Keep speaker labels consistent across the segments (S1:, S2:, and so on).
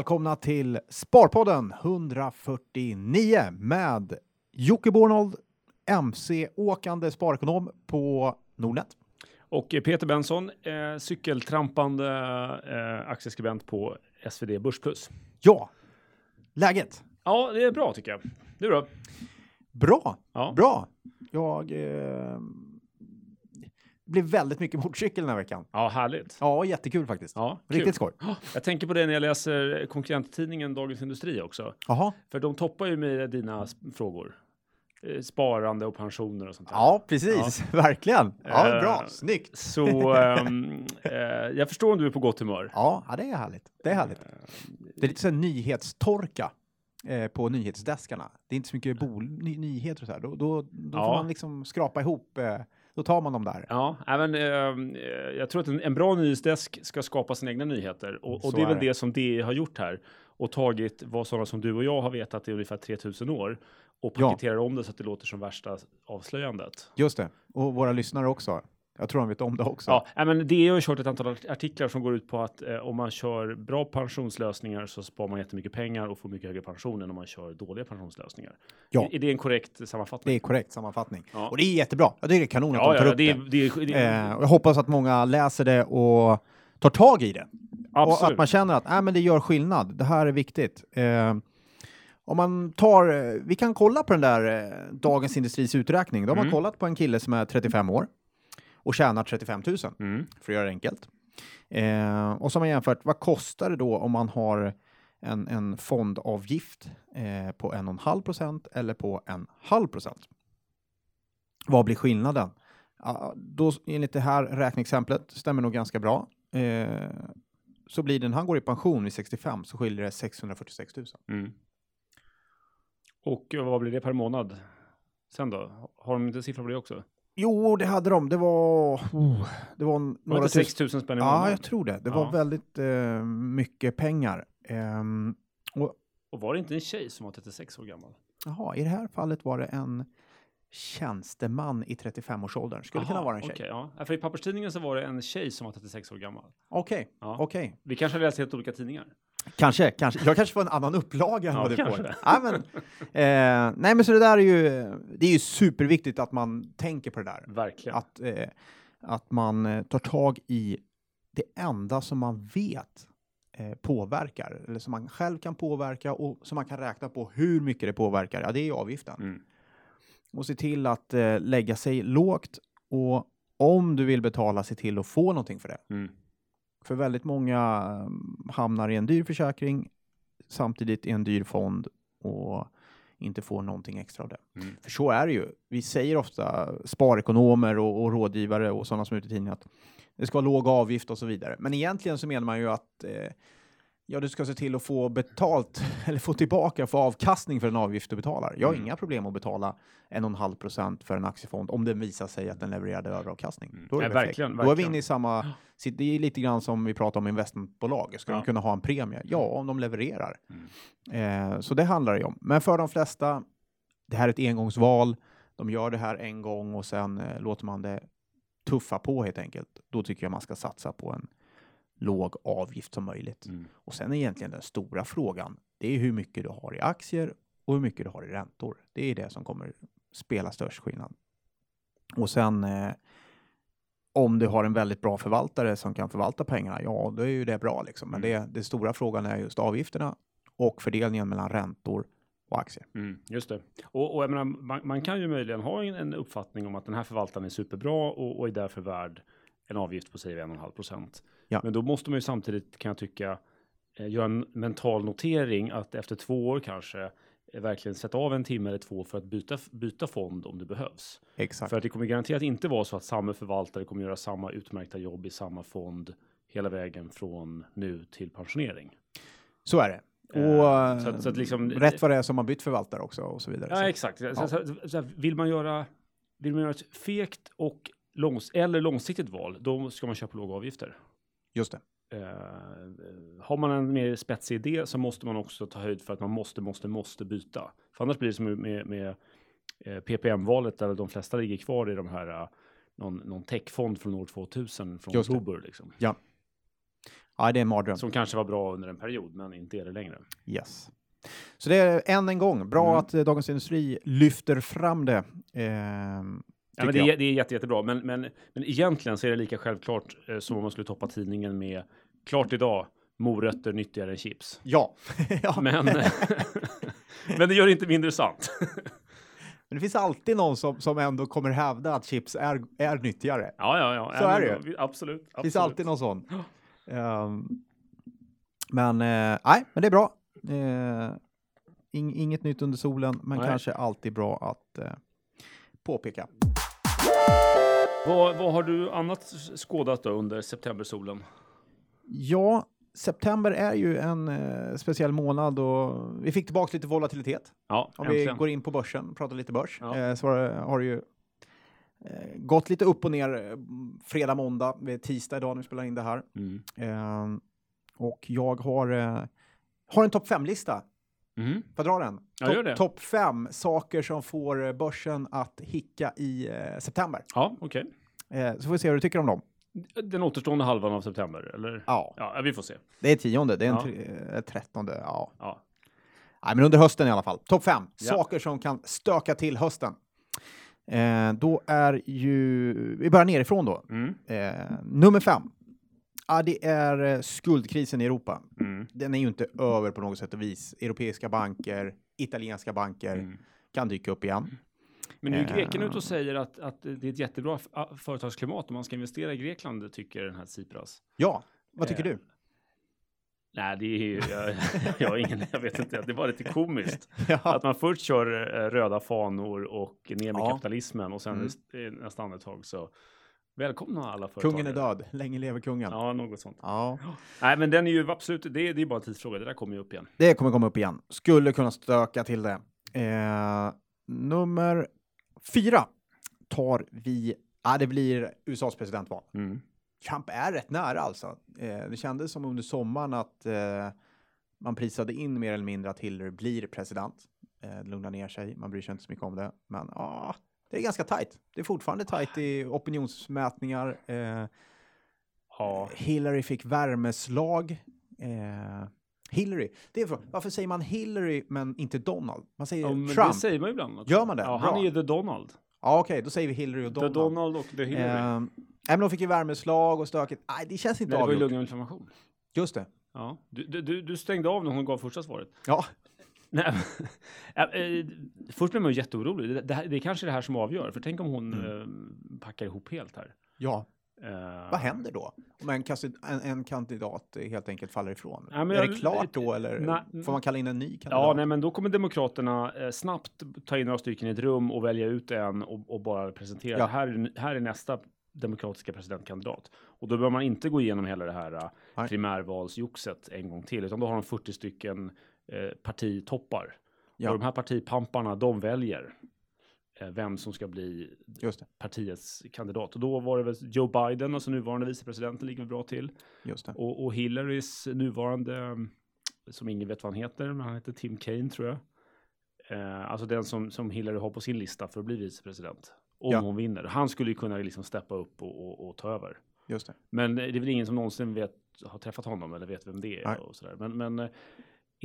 S1: välkomna till Sparpodden 149 med Jocke Bornold, MC-åkande sparekonom på Nordnet.
S2: Och Peter Benson, eh, cykeltrampande eh, aktieskribent på SvD Börsplus.
S1: Ja, läget?
S2: Ja, det är bra tycker jag. Du då?
S1: Bra,
S2: Ja.
S1: bra. Jag eh, blev väldigt mycket motorcykel den här veckan.
S2: Ja, härligt.
S1: Ja, jättekul faktiskt.
S2: Ja, kul.
S1: Riktigt skoj.
S2: Jag tänker på det när jag läser konkurrenttidningen Dagens Industri också.
S1: Jaha.
S2: För de toppar ju med dina frågor. Eh, Sparande och pensioner och sånt där.
S1: Ja, precis. Verkligen. Ja,
S2: Eh,
S1: bra. Snyggt.
S2: Så ehm, eh, jag förstår om du är på gott humör.
S1: Ja, ja, det är härligt. Det är härligt. Det är lite så här nyhetstorka eh, på nyhetsdeskarna. Det är inte så mycket bol ny nyheter och så här. Då, då, då får
S2: Ja.
S1: man liksom skrapa ihop. Eh, då tar man dem där.
S2: Ja, även, eh, jag tror att en, en bra nyhetsdesk ska skapa sina egna nyheter och, och det är
S1: är
S2: väl
S1: det.
S2: det som DE har gjort här och tagit vad sådana som du och jag har vetat i ungefär 3000 år och
S1: Ja.
S2: paketerar om det så att det låter som värsta avslöjandet.
S1: Just det. Och våra lyssnare också. Jag tror de vet om det också.
S2: Ja, men DE har ju kört ett antal art- artiklar som går ut på att eh, om man kör bra pensionslösningar så sparar man jättemycket pengar och får mycket högre pension än om man kör dåliga pensionslösningar.
S1: Ja.
S2: Är, är det en korrekt
S1: Det
S2: sammanfattning?
S1: är korrekt sammanfattning.
S2: Ja.
S1: Och det är jättebra. Jag tycker det är kanon att
S2: Ja,
S1: de tar
S2: ja,
S1: upp
S2: det,
S1: det.
S2: det, det,
S1: Eh, och jag hoppas att många läser det och tar tag i det. Och
S2: absolut.
S1: att man känner att äh, men det gör skillnad. Det här är viktigt. Eh, om man tar, eh, vi kan kolla på den där eh, Dagens Industris uträkning. De har
S2: Mm.
S1: kollat på en kille som är 35 år och tjänar 35 000
S2: Mm.
S1: för att göra det enkelt. Eh, och så har jämfört, vad kostar det då om man har en, en fondavgift eh, på 1,5 procent eller på en halv procent? Vad blir skillnaden? Ja, då, enligt det här räkneexemplet, stämmer nog ganska bra, eh, så blir det när han går i pension vid 65 så skiljer det 646 000.
S2: Mm. Och eh, vad blir det per månad sen då? Har de inte siffror på det också?
S1: Jo, det hade de. Det var, oh, det var en-
S2: Var det
S1: några
S2: inte 6 000 spänn i månaden?
S1: Ja, jag tror det. Det var
S2: Ja.
S1: väldigt eh, mycket pengar. Ehm, och
S2: Och var det inte en tjej som var 36 år gammal?
S1: Jaha, i det här fallet var det en tjänsteman i 35-årsåldern. Skulle kunna
S2: Aha,
S1: vara en tjej.
S2: okej, ja. För i papperstidningen så var det en tjej som var 36 år gammal.
S1: Okej,
S2: Ja.
S1: okej.
S2: Vi kanske har läst helt olika tidningar.
S1: Kanske, kanske. Jag kanske får en annan upplaga än
S2: Ja,
S1: vad du får. Ja, men, eh, nej, men så det där är ju, det är ju superviktigt att man tänker på det där.
S2: Verkligen.
S1: Att, eh, att man eh, tar tag i det enda som man vet eh, påverkar, eller som man själv kan påverka och som man kan räkna på hur mycket det påverkar. Ja, det är ju avgiften.
S2: Mm.
S1: och se till att eh, lägga sig lågt och om du vill betala, se till att få någonting för det.
S2: Mm.
S1: För väldigt många eh, hamnar i en dyr försäkring samtidigt i en dyr fond och inte får någonting extra av det.
S2: Mm.
S1: För så är det ju. Vi säger ofta sparekonomer och, och rådgivare och sådana som är ute i tidningen att det ska vara låg avgift och så vidare. Men egentligen så menar man ju att eh, ja, du ska se till att få betalt eller få tillbaka, få avkastning för den avgift du betalar. Jag har
S2: Mm.
S1: inga problem att betala 1,5 procent för en aktiefond om den visar sig att den levererade överavkastning.
S2: Mm.
S1: Då är,
S2: Ja,
S1: det perfekt.
S2: verkligen,
S1: Då är vi
S2: verkligen.
S1: inne i samma... Det är lite grann som vi pratar om investmentbolag. Ska
S2: Ja.
S1: de kunna ha en premie? Ja, om de levererar.
S2: Mm.
S1: Eh, så det handlar det om. Men för de flesta, det här är ett engångsval. De gör det här en gång och sen eh, låter man det tuffa på helt enkelt. Då tycker jag man ska satsa på en låg avgift som möjligt.
S2: Mm.
S1: Och sen är egentligen den stora frågan, det är hur mycket du har i aktier och hur mycket du har i räntor. Det är det som kommer spela störst skillnad. Och sen eh, om du har en väldigt bra förvaltare som kan förvalta pengarna, ja, då är ju det bra liksom. Men
S2: Mm.
S1: det, det stora frågan är just avgifterna och fördelningen mellan räntor och aktier.
S2: Mm, just det. Och, och jag menar, man, man kan ju möjligen ha en, en uppfattning om att den här förvaltaren är superbra och, och är därför värd en avgift på säg 1,5 procent.
S1: Ja.
S2: Men då måste man ju samtidigt kan jag tycka eh, göra en mental notering att efter två år kanske eh, verkligen sätta av en timme eller två för att byta, byta fond om det behövs.
S1: Exakt.
S2: För att det kommer garanterat inte vara så att samma förvaltare kommer göra samma utmärkta jobb i samma fond hela vägen från nu till pensionering.
S1: Så är det.
S2: Eh,
S1: Och
S2: så att- så att liksom-
S1: rätt vad det är som har bytt förvaltare också och så vidare.
S2: Ja,
S1: Så-
S2: exakt.
S1: Ja.
S2: så, vill man göra vill man göra ett fegt och långs eller långsiktigt val, då ska man köpa låga avgifter.
S1: Just det.
S2: Eh, har man en mer spetsig idé så måste man också ta höjd för att man måste, måste, måste byta. För annars blir det som med, med eh, PPM-valet där de flesta ligger kvar i de här eh, någon, någon techfond från år 2000 från
S1: Just
S2: oktober liksom.
S1: Ja, Ja, det är en mardröm.
S2: Som kanske var bra under en period, men inte är det längre.
S1: Yes. Så det är än en gång bra
S2: Mm.
S1: att eh, Dagens Industri lyfter fram det. Ehm,
S2: Ja, men det, är, det är jätte, jättebra, men, men, men egentligen så är det lika självklart eh, som om man skulle toppa tidningen med klart idag, morötter nyttigare än chips.
S1: Ja. ja. Men...
S2: Men, men det gör det inte mindre sant.
S1: det finns alltid någon som, som ändå kommer hävda att chips är, är nyttigare.
S2: Ja, ja, ja.
S1: Så är
S2: men
S1: det
S2: vi- Absolut.
S1: Det finns alltid någon sån. Ehm, men eh, nej, men det är bra. Eh, ing, inget nytt under solen, men
S2: Nej.
S1: kanske alltid bra att eh, påpeka.
S2: Vad, vad har du annat skådat då under septembersolen?
S1: Ja, september är ju en eh, speciell månad och vi fick tillbaka lite volatilitet.
S2: Ja,
S1: Om vi
S2: äntligen.
S1: går in på börsen och pratar lite börs
S2: Ja.
S1: eh, så har har det ju eh, gått lite upp och ner eh, fredag, måndag, tisdag idag när vi spelar in det här.
S2: Mm.
S1: Eh, och jag har, eh, har en topp 5-lista.
S2: Mhm.
S1: Får dra den?
S2: Ja,
S1: Topp- 5 saker som får eh, börsen att hicka i eh, september.
S2: Ja, okej.
S1: Eh, så får vi se hur du tycker om dem.
S2: Den återstående halvan av september, eller?
S1: Ja,
S2: Ja, vi får se.
S1: det är tionde, det är en
S2: Ja.
S1: eh, trettonde. Ja.
S2: Ja.
S1: Nej, men under hösten i alla fall. Topp 5
S2: Ja.
S1: saker som kan stöka till hösten. Eh, då är ju, vi börjar nerifrån då.
S2: Mm.
S1: Eh, nummer 5. Ja, det är eh, skuldkrisen i Europa.
S2: Mm.
S1: Den är ju inte över på något sätt och vis. Europeiska banker, italienska banker
S2: Mm.
S1: kan dyka upp igen.
S2: Men nu är
S1: Eh.
S2: ute och säger att, att det är ett jättebra företagsklimat om man ska investera i Grekland, tycker den här Tsipras.
S1: Ja, vad tycker
S2: Eh,
S1: du?
S2: Nej, det är ju, jag, jag har ingen, jag vet inte, det var lite komiskt.
S1: Ja.
S2: Att man först kör eh, röda fanor och ner med
S1: Ja.
S2: kapitalismen och sen
S1: Mm.
S2: i nästa andetag så välkomna alla företagare.
S1: Kungen är död, länge lever kungen.
S2: Ja, något sånt.
S1: Ja.
S2: Nej, men den är ju absolut, det är, det är bara en tidsfråga, det där kommer ju upp igen.
S1: Det kommer komma upp igen. Skulle kunna stöka till det. Eh, nummer fyra tar vi, ja det blir USAs presidentval.
S2: Mm.
S1: Trump är rätt nära alltså. Eh, det kändes som under sommaren att eh, man prisade in mer eller mindre att Hillary blir president. Eh, det lugnar ner sig, man bryr sig inte så mycket om det. Men ah, det är ganska tajt. Det är fortfarande tajt i opinionsmätningar. Eh,
S2: Ja,
S1: Hillary fick värmeslag. Eh, Hillary, det är frågan. Varför säger man Hillary men inte Donald? Man säger
S2: ja
S1: Trump.
S2: det säger man ju ibland. också.
S1: Gör man det?
S2: Ja, han
S1: Bra.
S2: är ju the Donald.
S1: Ja, okej, då säger vi Hillary och
S2: The
S1: Donald.
S2: Donald och the Hillary.
S1: Eh, men de fick ju värmeslag och stökigt. Nej, det känns inte
S2: Nej, det var ju
S1: avgjort.
S2: lunginflammation.
S1: Just det.
S2: Ja, du, du- du, du stängde av när hon gav första svaret.
S1: Ja,
S2: Nej, eh, först blev man ju jätteorolig. Det, här- det är kanske det här som avgör. För tänk om hon
S1: Mm.
S2: eh, packar ihop helt här.
S1: ja.
S2: Eh,
S1: Vad händer då? Om en, en, en kandidat helt enkelt faller ifrån?
S2: Ja,
S1: är
S2: jag-
S1: det klart då eller
S2: Nej.
S1: får man kalla in en ny kandidat?
S2: Ja, nej, men då kommer Demokraterna eh, snabbt ta in några stycken i ett rum och välja ut en och, och bara presentera.
S1: Ja.
S2: Här, är- här är nästa demokratiska presidentkandidat. Och då behöver man inte gå igenom hela det här
S1: Nej.
S2: primärvalsjoxet en gång till, utan då har de 40 stycken eh, partitoppar.
S1: Ja.
S2: Och de här partipamparna, de väljer eh, vem som ska bli
S1: Just
S2: partiets kandidat. Och då var det väl Joe Biden, alltså nuvarande vicepresidenten, ligger bra till.
S1: just.
S2: Och, och Hillarys nuvarande, mm, som ingen vet vad han heter, men han heter Tim Kaine tror jag. Eh, alltså den som, som Hillary har på sin lista för att bli vicepresident. Om
S1: Ja.
S2: hon vinner. Han skulle ju kunna liksom steppa upp och, och, och ta över.
S1: Just det.
S2: Men det är väl ingen som någonsin vet, har träffat honom eller vet vem det är
S1: Nej.
S2: och sådär. Men, men eh,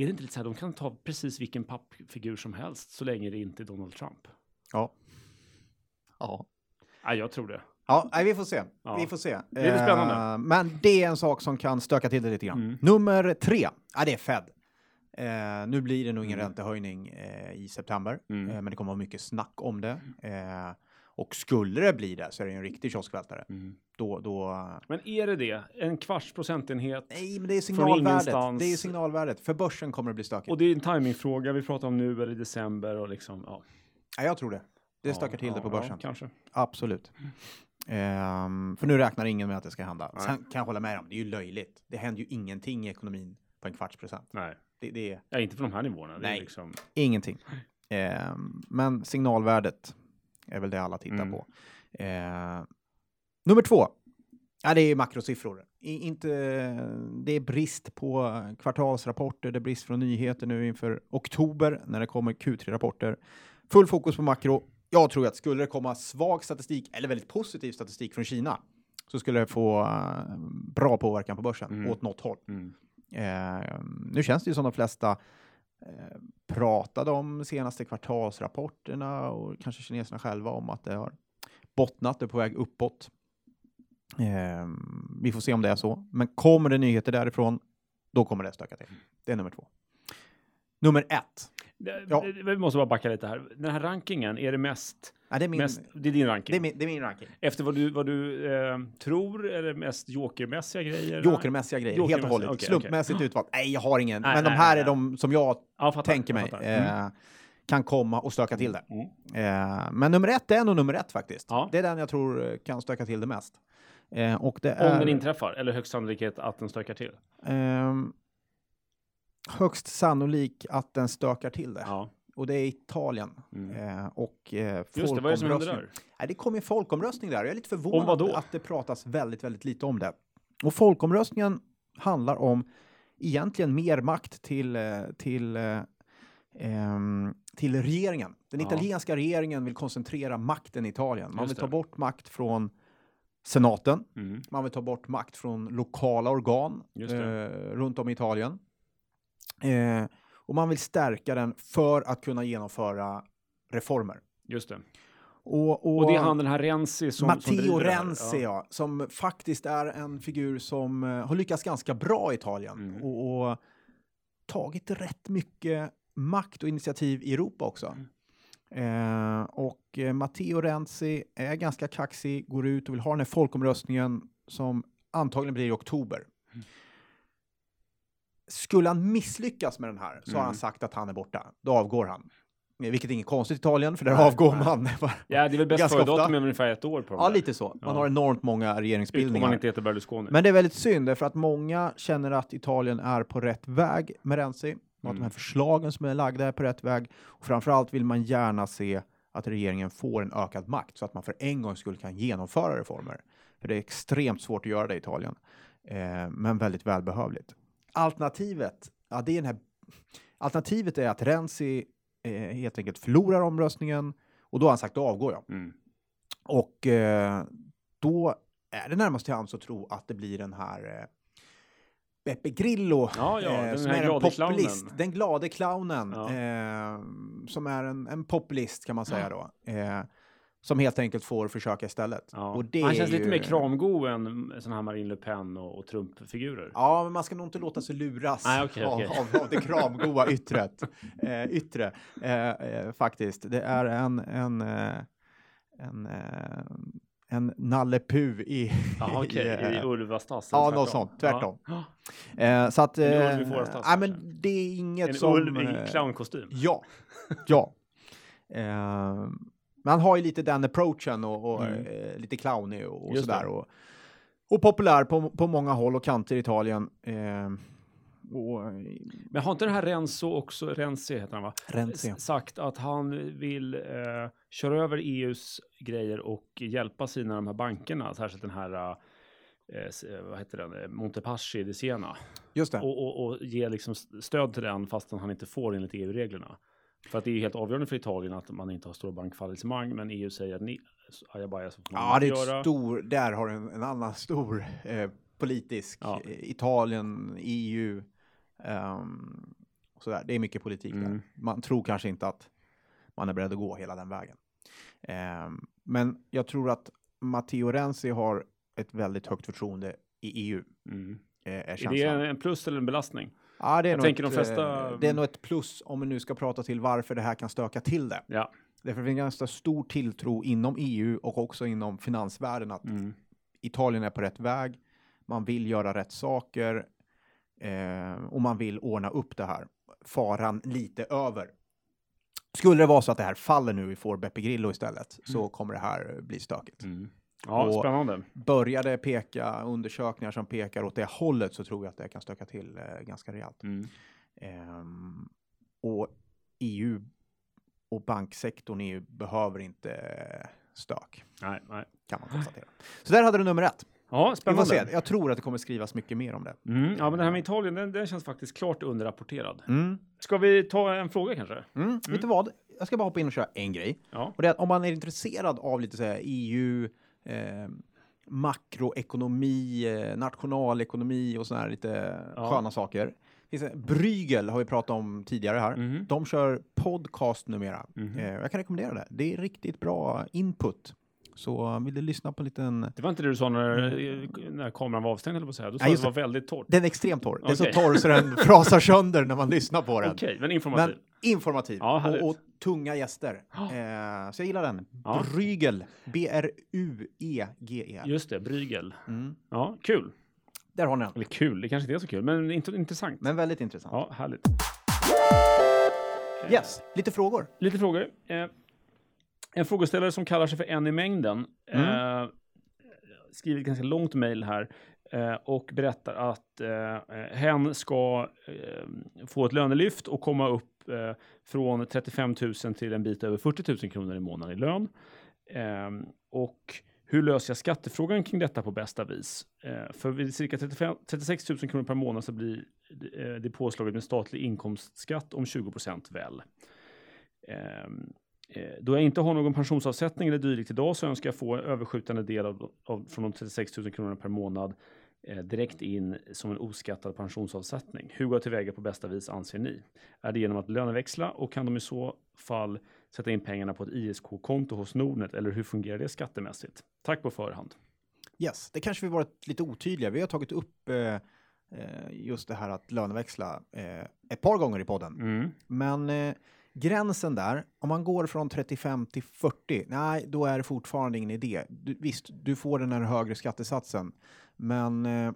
S2: är det inte lite så här, de kan ta precis vilken pappfigur som helst så länge det inte är Donald Trump.
S1: Ja. Ja.
S2: Nej, jag tror det.
S1: Ja, nej, vi får se.
S2: Ja.
S1: Vi får se.
S2: Det är spännande.
S1: Eh, men det är en sak som kan stöka till det lite grann.
S2: Mm.
S1: Nummer tre, ja, det är Fed. Eh, nu blir det nog ingen
S2: Mm.
S1: räntehöjning eh, i september,
S2: Mm.
S1: eh, men det kommer vara mycket snack om det. Eh, och skulle det bli det så är det en riktig kioskvältare.
S2: Mm.
S1: Då, då...
S2: Men är det det? En kvarts procentenhet?
S1: Nej, men det är signalvärdet. Det är signalvärdet. För börsen kommer det bli stökigt.
S2: Och det är en timingfråga vi pratar om nu eller i december och liksom, ja.
S1: Ja, jag tror det. Det
S2: Ja,
S1: stökar till det på
S2: ja,
S1: börsen.
S2: kanske.
S1: Absolut. Ehm, för nu räknar ingen med att det ska hända.
S2: Nej.
S1: Sen kan jag hålla med om, det är ju löjligt. Det händer ju ingenting i ekonomin på en kvarts procent.
S2: Nej,
S1: Det, det är
S2: ja, inte från de här nivåerna.
S1: Nej.
S2: liksom,
S1: ingenting. Ehm, men signalvärdet är väl det alla tittar
S2: Mm.
S1: på. Ehm, nummer två. Ja, det är makrosiffror. I, inte, det är brist på kvartalsrapporter, det är brist från nyheter nu inför oktober när det kommer Q3-rapporter. Full fokus på makro. Jag tror att skulle det komma svag statistik eller väldigt positiv statistik från Kina så skulle det få eh, bra påverkan på börsen
S2: Mm.
S1: åt något håll.
S2: Mm.
S1: Eh, nu känns det ju som de flesta eh, pratade om senaste kvartalsrapporterna och kanske kineserna själva om att det har bottnat, är på väg uppåt. Eh, vi får se om det är så, men kommer det nyheter därifrån, då kommer det stöka till. Det är nummer två. Nummer ett. Ja.
S2: Vi måste bara backa lite här. Den här rankingen, är det mest...
S1: Nej, det, är min,
S2: mest det är din ranking.
S1: det, är min, det är min ranking.
S2: Efter vad du, vad du eh, tror, är det mest jokermässiga grejer?
S1: Jokermässiga grejer, helt och
S2: Jokermässiga,
S1: hållet.
S2: okej,
S1: Slumpmässigt utvalt. Nej, jag har ingen.
S2: Nej,
S1: men de
S2: nej,
S1: här
S2: nej,
S1: är de som jag
S2: Ja, fattar,
S1: tänker
S2: jag
S1: mig
S2: fattar. Mm.
S1: eh, kan komma och stöka till det.
S2: Mm.
S1: Eh, men nummer ett är nog nummer ett faktiskt.
S2: Ja.
S1: Det är den jag tror eh, kan stöka till det mest. Eh, och det är
S2: Om den inträffar, eller högst sannolikhet att den stökar till.
S1: ehm, högst sannolik att den stökar till det.
S2: Ja.
S1: Och det är Italien.
S2: Mm.
S1: Eh, och eh,
S2: Just det, vad är det som händer där?
S1: Nej, det kom en folkomröstning där. Jag är lite förvånad att det pratas väldigt, väldigt lite om det. Och folkomröstningen handlar om egentligen mer makt till, eh, till, eh, ehm, till regeringen. Den
S2: Ja.
S1: italienska regeringen vill koncentrera makten i Italien. Man vill ta bort makt från senaten.
S2: Mm.
S1: Man vill ta bort makt från lokala organ eh, runt om i Italien. Eh, och man vill stärka den för att kunna genomföra reformer.
S2: Just det.
S1: Och,
S2: Och det är han den här Renzi som, som
S1: Matteo
S2: här.
S1: Renzi, ja. som faktiskt är en figur som eh, har lyckats ganska bra i Italien
S2: Mm.
S1: och, och tagit rätt mycket makt och initiativ i Europa också.
S2: Mm.
S1: Eh, och eh, Matteo Renzi är ganska kaxig, går ut och vill ha den här folkomröstningen som antagligen blir i oktober.
S2: Mm.
S1: Skulle han misslyckas med den här så har
S2: Mm.
S1: han sagt att han är borta. Då avgår han. Eh, Vilket är inget konstigt i Italien, för där
S2: Nej,
S1: avgår
S2: nej.
S1: man.
S2: Ja, det är väl bäst före-datum med ungefär ett år på
S1: ja,
S2: där.
S1: lite så. Man
S2: Ja.
S1: har enormt många regeringsbildningar.
S2: man inte heter Berlusconi.
S1: Men det är väldigt synd, därför att många känner att Italien är på rätt väg med Renzi. Och att de
S2: Mm.
S1: här förslagen som är lagda är på rätt väg. Och framförallt vill man gärna se att regeringen får en ökad makt så att man för en gång skulle kan genomföra reformer. För det är extremt svårt att göra det i Italien. Eh, men väldigt välbehövligt. Alternativet, ja det är den här... Alternativet är att Renzi eh, helt enkelt förlorar omröstningen och då har han sagt då avgår jag.
S2: Mm.
S1: Och eh, då är det närmast till hands att tro att det blir den här eh, Beppe Grillo,
S2: Ja, ja, den
S1: som är en populist,
S2: clownen.
S1: den glade clownen,
S2: Ja.
S1: eh, som är en, en populist kan man säga då, eh, som helt enkelt får försöka istället.
S2: Ja. Han känns lite
S1: ju-
S2: mer kramgo än sån här Marine Le Pen och, och Trump-figurer.
S1: Ja, men man ska nog inte låta sig luras
S2: Nej, okej,
S1: av,
S2: okej.
S1: Av, av det kramgoa yttret, eh, yttre. Eh, eh, faktiskt, det är en, en, eh, en, eh, en Nalle Puh i...
S2: Jaha, okej.
S1: i,
S2: I
S1: eh,
S2: Ulvastas?
S1: ja, något sånt, tvärtom.
S2: Ja.
S1: Eh, så att...
S2: En
S1: Eh,
S2: ulv i fårstass,
S1: nej, men det är inget
S2: En
S1: som...
S2: ulv
S1: eh,
S2: i clownkostym.
S1: Ja, ja. Eh, man har ju lite den approachen och, och
S2: Mm.
S1: eh, lite clownig och, och sådär. Och, och populär på, på många håll och kanter i Italien. Och,
S2: Men har inte den här Renzo också, Renzi heter han va?
S1: Renzi.
S2: Sagt att han vill eh, köra över EUs grejer och hjälpa sina de här bankerna, särskilt den här eh, eh, vad heter den, Eh, Montepaschi di Siena.
S1: Just det.
S2: Och, och, och ge liksom stöd till den fastän han inte får enligt EU-reglerna. För att det är ju helt avgörande för Italien att man inte har stora bankfallissemang, men EU säger att ni, ajabaja så får man
S1: Ja, det är
S2: göra.
S1: ett stor, där har du en, en annan stor eh, politisk,
S2: Ja.
S1: eh, Italien, EU, och sådär. Det är mycket politik där.
S2: Mm.
S1: Man tror kanske inte att man är beredd att gå hela den vägen. Ehm, men jag tror att Matteo Renzi har ett väldigt högt förtroende i EU.
S2: Mm.
S1: Eh, är
S2: Är det en plus eller en belastning?
S1: ja, det är
S2: jag
S1: nog
S2: tänker
S1: ett,
S2: de flesta-
S1: eh, Det är nog ett plus om vi nu ska prata till varför det här kan stöka till det.
S2: Ja.
S1: Därför finns det en ganska stor tilltro inom EU och också inom finansvärlden att
S2: Mm.
S1: Italien är på rätt väg. Man vill göra rätt saker eh, och man vill ordna upp det här. Faran lite över. Skulle det vara så att det här faller nu, vi får Beppe Grillo istället, så kommer det här bli stökigt.
S2: Mm. Ja,
S1: Och-
S2: spännande.
S1: Börjar det peka undersökningar som pekar åt det hållet så tror jag att det kan stöka till eh, ganska rejält.
S2: Mm.
S1: Ehm, och EU och banksektorn EU behöver inte eh, stök,
S2: Nej, nej.
S1: kan man konstatera. Så där hade du nummer ett.
S2: Ja, spännande.
S1: Jag tror att det kommer skrivas mycket mer om det.
S2: Mm. Ja, men det här med Italien, den, den känns faktiskt klart underrapporterad.
S1: Mm.
S2: Ska vi ta en fråga kanske?
S1: Mm. Vet du vad? Jag ska bara hoppa in och köra en grej.
S2: Ja.
S1: Och det är att om man är intresserad av lite så här EU, eh, makroekonomi, eh, nationalekonomi och sådana här lite
S2: Ja.
S1: sköna saker. Brygel har vi pratat om tidigare här.
S2: Mhm.
S1: De kör podcast numera.
S2: Mhm.
S1: Eh, jag kan rekommendera det. Det är riktigt bra input. Så vill du lyssna på en liten...
S2: Det var inte det du sa när, när kameran var avstängd, eller på att säga. Du sa
S1: Nej,
S2: att det var väldigt torrt.
S1: Den är extremt torr. Den är så torr så den frasar sönder när man lyssnar på den.
S2: Okej, men informativ.
S1: Men informativ
S2: Ja,
S1: och, och tunga gäster. Eh, så jag gillar den.
S2: Ja.
S1: Brygel. B-R-U-E-G-E.
S2: Just det, Brygel.
S1: Mm.
S2: Ja, kul.
S1: Där har ni den.
S2: Eller kul, det kanske inte är så kul, men inte, intressant.
S1: Men väldigt intressant.
S2: Ja, härligt.
S1: Yes, lite frågor.
S2: Lite frågor. Eh, en frågeställare som kallar sig för en i mängden
S1: Mm.
S2: eh, skriver ett ganska långt mejl här eh, och berättar att eh, hen ska eh, få ett lönelyft och komma upp eh, från 35 000 till en bit över 40 000 kronor i månaden i lön. Eh, och hur löser jag skattefrågan kring detta på bästa vis? För vid cirka 35, 36 000 kronor per månad så blir det påslaget med statlig inkomstskatt om 20 procent väl. Eh, Då jag inte har någon pensionsavsättning eller dylikt idag så önskar jag få överskjutande del av, av, från de 36 000 kronorna per månad eh, direkt in som en oskattad pensionsavsättning. Hur går jag tillväga på bästa vis anser ni? Är det genom att löneväxla och kan de i så fall sätta in pengarna på ett ISK-konto hos Nordnet eller hur fungerar det skattemässigt? Tack på förhand.
S1: Yes, det kanske vi varit lite otydliga. Vi har tagit upp eh, eh, just det här att löneväxla eh, ett par gånger i podden.
S2: Mm.
S1: Men eh, gränsen där, om man går från 35 till 40, nej, då är det fortfarande ingen idé. Du, visst, du får den här högre skattesatsen, men eh,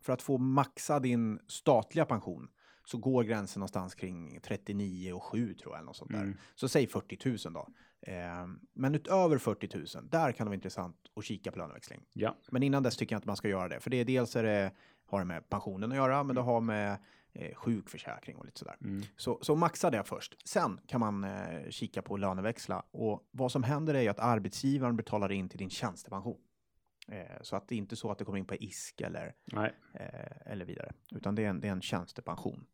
S1: för att få maxa din statliga pension så går gränsen någonstans kring 39 och 7 tror jag, eller något sånt där.
S2: Mm.
S1: Så säg 40 000 då. Eh, men utöver 40 000, där kan det vara intressant att kika på löneväxling.
S2: Ja.
S1: Men innan dess tycker jag inte man ska göra det. För det är dels är det, har det med pensionen att göra, men det har med eh, sjukförsäkring och lite sådär.
S2: Mm.
S1: Så, så maxa det först. Sen kan man eh, kika på löneväxla. Och vad som händer är ju att arbetsgivaren betalar in till din tjänstepension. Eh, så att det är inte så att det kommer in på ISK eller, eh, eller vidare. Utan det är en, det är en tjänstepension.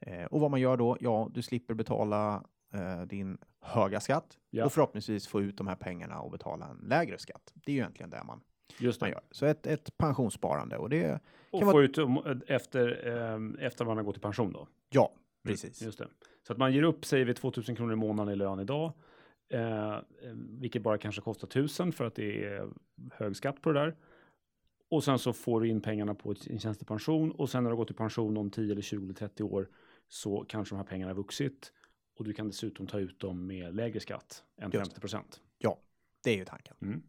S1: Eh, och vad man gör då? Ja, du slipper betala eh, din höga skatt
S2: Ja.
S1: och förhoppningsvis få ut de här pengarna och betala en lägre skatt. Det är ju egentligen det man,
S2: Just
S1: man
S2: det.
S1: gör. Så ett, ett pensionssparande och det,
S2: Och
S1: kan
S2: få
S1: vara-
S2: ut efter, ehm, efter man har gått i pension då.
S1: ja, precis.
S2: Just det. Så att man ger upp, säger vi 2000 kronor i månaden i lön idag, eh, vilket bara kanske kostar 1000 för att det är hög skatt på det där. Och sen så får du in pengarna på en tjänstepension och sen när du har gått i pension om 10 eller 20 eller 30 år så kanske de här pengarna har vuxit och du kan dessutom ta ut dem med lägre skatt än
S1: Just det.
S2: 50 procent.
S1: Det är ju tanken.
S2: Mm.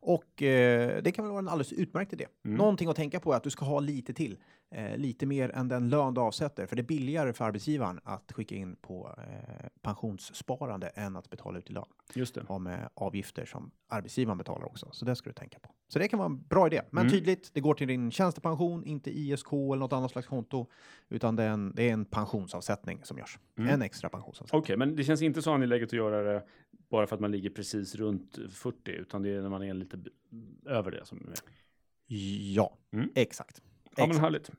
S1: Och eh, det kan väl vara en alldeles utmärkt idé.
S2: Mm.
S1: Någonting att tänka på är att du ska ha lite till. Eh, lite mer än den lön du avsätter. För det är billigare för arbetsgivaren att skicka in på eh, pensionssparande än att betala ut i lön.
S2: Just det.
S1: Ha med avgifter som arbetsgivaren betalar också. Så det ska du tänka på. Så det kan vara en bra idé. Men
S2: Mm.
S1: tydligt, det går till din tjänstepension, inte ISK eller något annat slags konto. Utan det är en, det är en pensionsavsättning som görs.
S2: Mm.
S1: En extra pensionsavsättning.
S2: Okej, men det känns inte så angeläget att göra det bara för att man ligger precis runt 40, utan det är när man är lite över det som är.
S1: Ja,
S2: Mm.
S1: exakt.
S2: Ja, men härligt.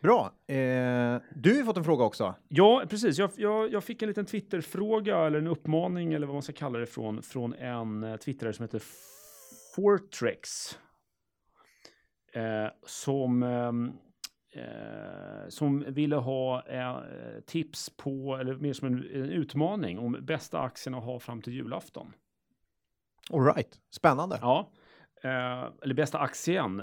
S1: Bra. Eh, du har fått en fråga också.
S2: Ja, precis. Jag, jag, jag fick en liten Twitterfråga eller en uppmaning eller vad man ska kalla det från, från en eh, twittrare som heter Fortrex. Eh, som, ehm, eh, som ville ha eh, tips på, eller mer som en, en utmaning om bästa aktien att ha fram till julafton.
S1: All right. Spännande.
S2: Ja, eh, eller bästa aktien,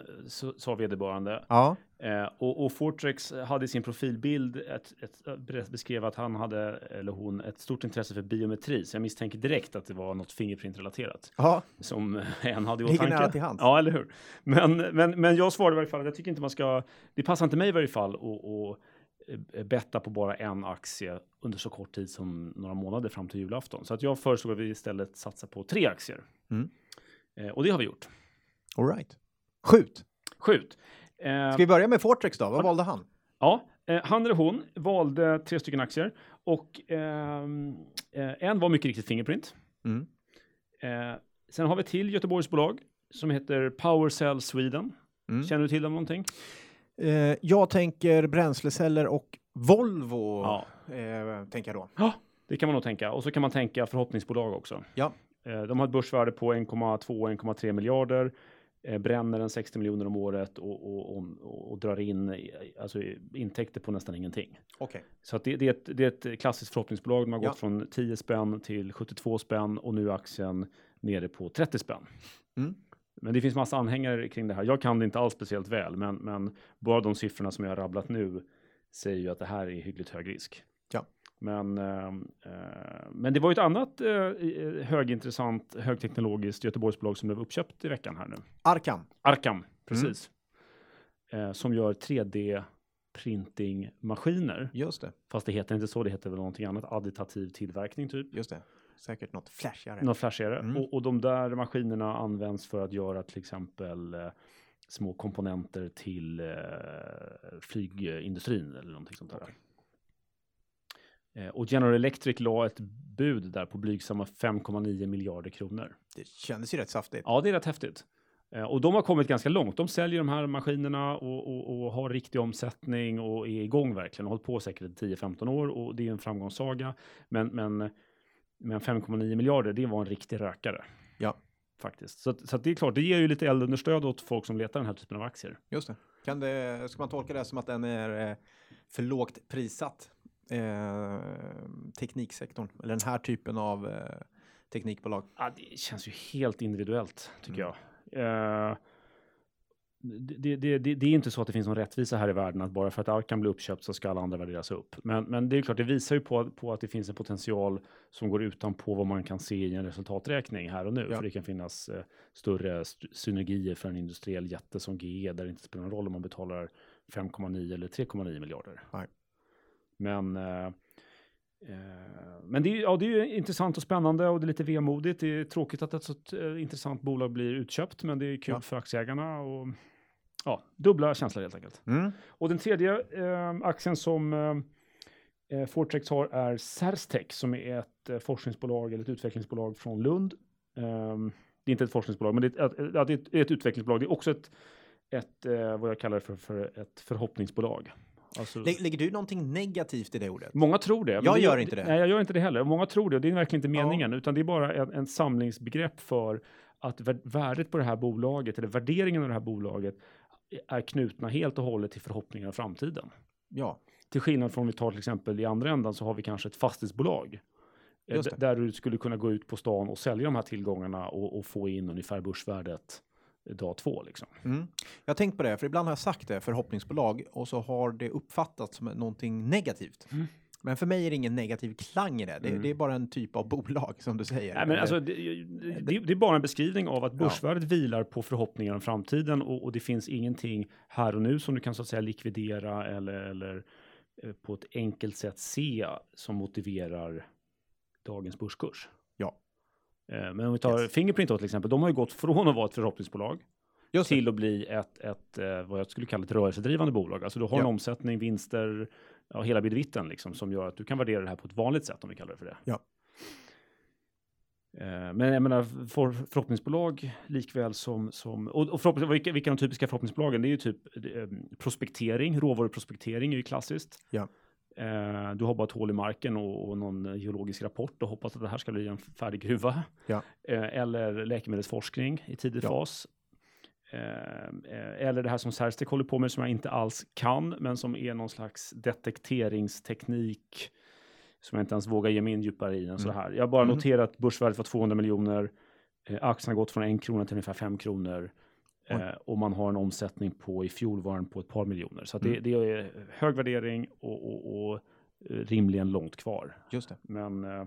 S2: sa vederbörande.
S1: Ja.
S2: Eh, och, och Fortrex hade i sin profilbild ett, ett, beskrev att han hade, eller hon, ett stort intresse för biometri. Så jag misstänker direkt att det var något Fingerprint-relaterat
S1: ja.
S2: som en hade i
S1: Ligger
S2: åtanke.
S1: nära till hands.
S2: Ja, eller hur? Men, men, men jag svarade i varje fall att jag tycker inte man ska, det passar inte mig i varje fall att eh, betta på bara en aktie under så kort tid som några månader fram till julafton. Så att jag föreslog att vi istället satsar på tre aktier.
S1: Mm.
S2: Eh, och det har vi gjort.
S1: All right. Skjut.
S2: Skjut. Eh,
S1: Ska vi börja med Fortrex då? Vad valde han?
S2: Ja, eh, han eller hon valde tre stycken aktier och ehm, eh, en var mycket riktigt Fingerprint.
S1: Mm.
S2: Eh, sen har vi till Göteborgsbolag som heter PowerCell Sweden.
S1: Mm.
S2: Känner du till dem någonting?
S1: Eh, jag tänker bränsleceller och Volvo.
S2: Ja.
S1: Eh, tänker jag då.
S2: Ja, det kan man nog tänka. Och så kan man tänka förhoppningsbolag också.
S1: Ja.
S2: De har ett börsvärde på 1,2-1,3 miljarder. Eh, bränner en 60 miljoner om året och, och, och, och drar in eh, alltså, intäkter på nästan ingenting.
S1: Okej.
S2: Så det, det, är ett, det är ett klassiskt förhoppningsbolag. De har
S1: Ja.
S2: gått från 10 spänn till 72 spänn och nu är aktien nere på 30 spänn.
S1: Mm.
S2: Men det finns massa anhängare kring det här. Jag kan det inte alls speciellt väl, men, men bara de siffrorna som jag har rabblat nu säger ju att det här är hyggligt hög risk.
S1: Ja.
S2: Men, eh, eh, men det var ju ett annat eh, eh, högintressant högteknologiskt Göteborgsbolag som blev uppköpt i veckan här nu.
S1: Arkan.
S2: Arkham, precis. Eh, som gör 3D printingmaskiner.
S1: Just det.
S2: Fast det heter inte så, det heter väl någonting annat. Additiv tillverkning typ.
S1: Just det. Säkert något flashigare.
S2: Något flashigare.
S1: Mm.
S2: Och, och de där maskinerna används för att göra till exempel eh, små komponenter till eh, flygindustrin eller någonting sånt där.
S1: Okej.
S2: Eh, och General Electric la ett bud där på blygsamma 5,9 miljarder kronor.
S1: Det kändes ju rätt saftigt.
S2: Ja, det är rätt häftigt. Eh, och de har kommit ganska långt. De säljer de här maskinerna och, och, och har riktig omsättning och är igång verkligen. Har hållit på säkert i 10-15 år och det är en framgångssaga. Men, men, men 5,9 miljarder, det var en riktig rökare.
S1: Ja.
S2: Faktiskt. Så, så det är klart, det ger ju lite eldunderstöd åt folk som letar den här typen av aktier.
S1: Just det. Kan det. Ska man tolka det som att den är eh, för lågt prissatt? Eh, tekniksektorn eller den här typen av eh, teknikbolag.
S2: Ja, det känns ju helt individuellt, tycker
S1: Mm.
S2: jag. Eh, det, det, det, det är inte så att det finns någon rättvisa här i världen att bara för att Arkan blir uppköpt så ska alla andra värderas upp. Men, men det är klart, det visar ju på, på att det finns en potential som går utanpå vad man kan se i en resultaträkning här och nu.
S1: Ja.
S2: För det kan finnas eh, större st- synergier för en industriell jätte som GE där det inte spelar någon roll om man betalar 5,9 eller 3,9 miljarder.
S1: Nej.
S2: Men eh, Eh, Men det är, ja, det är ju intressant och spännande och det är lite vemodigt. Det är tråkigt att ett så eh, intressant bolag blir utköpt, men det är kul
S1: Ja.
S2: för aktieägarna och ja, dubbla känslor helt enkelt.
S1: Mm.
S2: Och den tredje eh, aktien som eh, eh, Fortrex har är Cerstech som är ett eh, forskningsbolag eller ett utvecklingsbolag från Lund. Ehm, det är inte ett forskningsbolag, men det är ett, är ett, ett utvecklingsbolag. Det är också ett, ett vad jag kallar för, för ett förhoppningsbolag. Alltså,
S1: Lä- Lägger du någonting negativt i det ordet?
S2: Många tror det.
S1: Jag
S2: det
S1: gör inte det.
S2: Nej, jag gör inte det heller. Många tror det och det är verkligen inte
S1: Ja.
S2: meningen, utan det är bara en, en samlingsbegrepp för att vär- värdet på det här bolaget, eller värderingen av det här bolaget, är knutna helt och hållet till förhoppningar om framtiden.
S1: Ja,
S2: Till skillnad från om vi tar till exempel i andra ändan så har vi kanske ett fastighetsbolag. eh. Där du skulle kunna gå ut på stan och sälja de här tillgångarna och, och få in ungefär börsvärdet dag två. Liksom.
S1: mm. jag har tänkt på det, för ibland har jag sagt det, förhoppningsbolag, och så har det uppfattats som någonting negativt.
S2: Mm.
S1: Men för mig är det ingen negativ klang i det. Det,
S2: Mm.
S1: det är bara en typ av bolag, som du säger.
S2: Nej, men alltså, det, det, det är bara en beskrivning av att
S1: Ja.
S2: börsvärdet vilar på förhoppningar om framtiden och, och det finns ingenting här och nu som du kan så att säga likvidera eller, eller eh, på ett enkelt sätt se som motiverar dagens börskurs. Eh, Men om vi tar
S1: Yes.
S2: Fingerprint då till exempel, de har ju gått från att vara ett förhoppningsbolag
S1: Just det.
S2: till att bli ett, ett eh, vad jag skulle kalla ett rörelsedrivande bolag. Alltså du har en
S1: Ja.
S2: omsättning, vinster, ja, hela bidvitten liksom som gör att du kan värdera det här på ett vanligt sätt om vi kallar det för det.
S1: Ja.
S2: Eh, Men jag menar för, förhoppningsbolag likväl som, som och, och förhoppnings, vilka, vilka är de typiska förhoppningsbolagen? Det är ju typ prospektering, råvaruprospektering är ju klassiskt.
S1: Ja.
S2: Eh, du har bara ett hål i marken och, och någon geologisk rapport och hoppas att det här ska bli en färdig gruva.
S1: Ja.
S2: Eh, eller läkemedelsforskning i tidig
S1: Ja.
S2: fas. Eh, eller det här som Cerstec håller på med som jag inte alls kan, men som är någon slags detekteringsteknik som jag inte ens vågar ge mig in djupare i än så här. Jag har bara
S1: Mm.
S2: noterat att börsvärdet var 200 miljoner. Aktien har gått från en krona till ungefär fem kronor. Eh, och man har en omsättning på i fjol var den på ett par miljoner. Så det,
S1: Mm.
S2: det är hög värdering och, och, och eh, rimligen långt kvar.
S1: Just det.
S2: Men eh,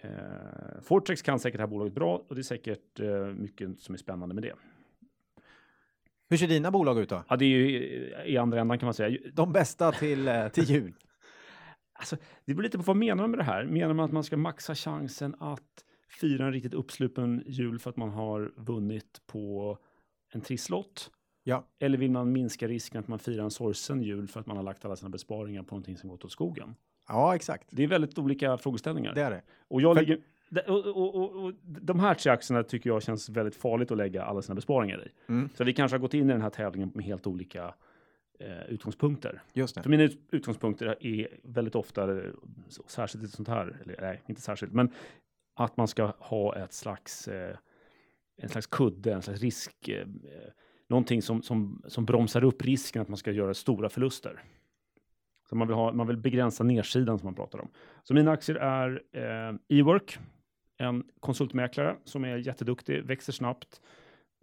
S2: eh, Fortrex kan säkert det här bolaget bra och det är säkert eh, mycket som är spännande med det.
S1: Hur ser dina bolag ut då?
S2: Ja, det är ju i- i andra ändan kan man säga.
S1: De bästa till, eh, till jul?
S2: Alltså, det beror lite på vad menar man med det här. Menar man att man ska maxa chansen att fira en riktigt uppsluppen jul för att man har vunnit på en trisslott?
S1: Ja.
S2: Eller vill man minska risken att man firar en sorgsen jul för att man har lagt alla sina besparingar på någonting som gått åt skogen?
S1: Ja, exakt.
S2: Det är väldigt olika frågeställningar.
S1: Det är det.
S2: Och, jag
S1: För-
S2: ligger, och, och, och, och de här tre aktierna tycker jag känns väldigt farligt att lägga alla sina besparingar i.
S1: Mm.
S2: Så vi kanske har gått in i den här tävlingen med helt olika eh, utgångspunkter.
S1: Just det.
S2: För mina ut- utgångspunkter är väldigt ofta, eh, särskilt i sånt här, eller nej, inte särskilt, men att man ska ha ett slags eh, en slags kudde, en slags risk, eh, någonting som, som, som bromsar upp risken att man ska göra stora förluster. Så man vill, ha, man vill begränsa nedsidan som man pratar om. Så mina aktier är eh, Ework, en konsultmäklare som är jätteduktig, växer snabbt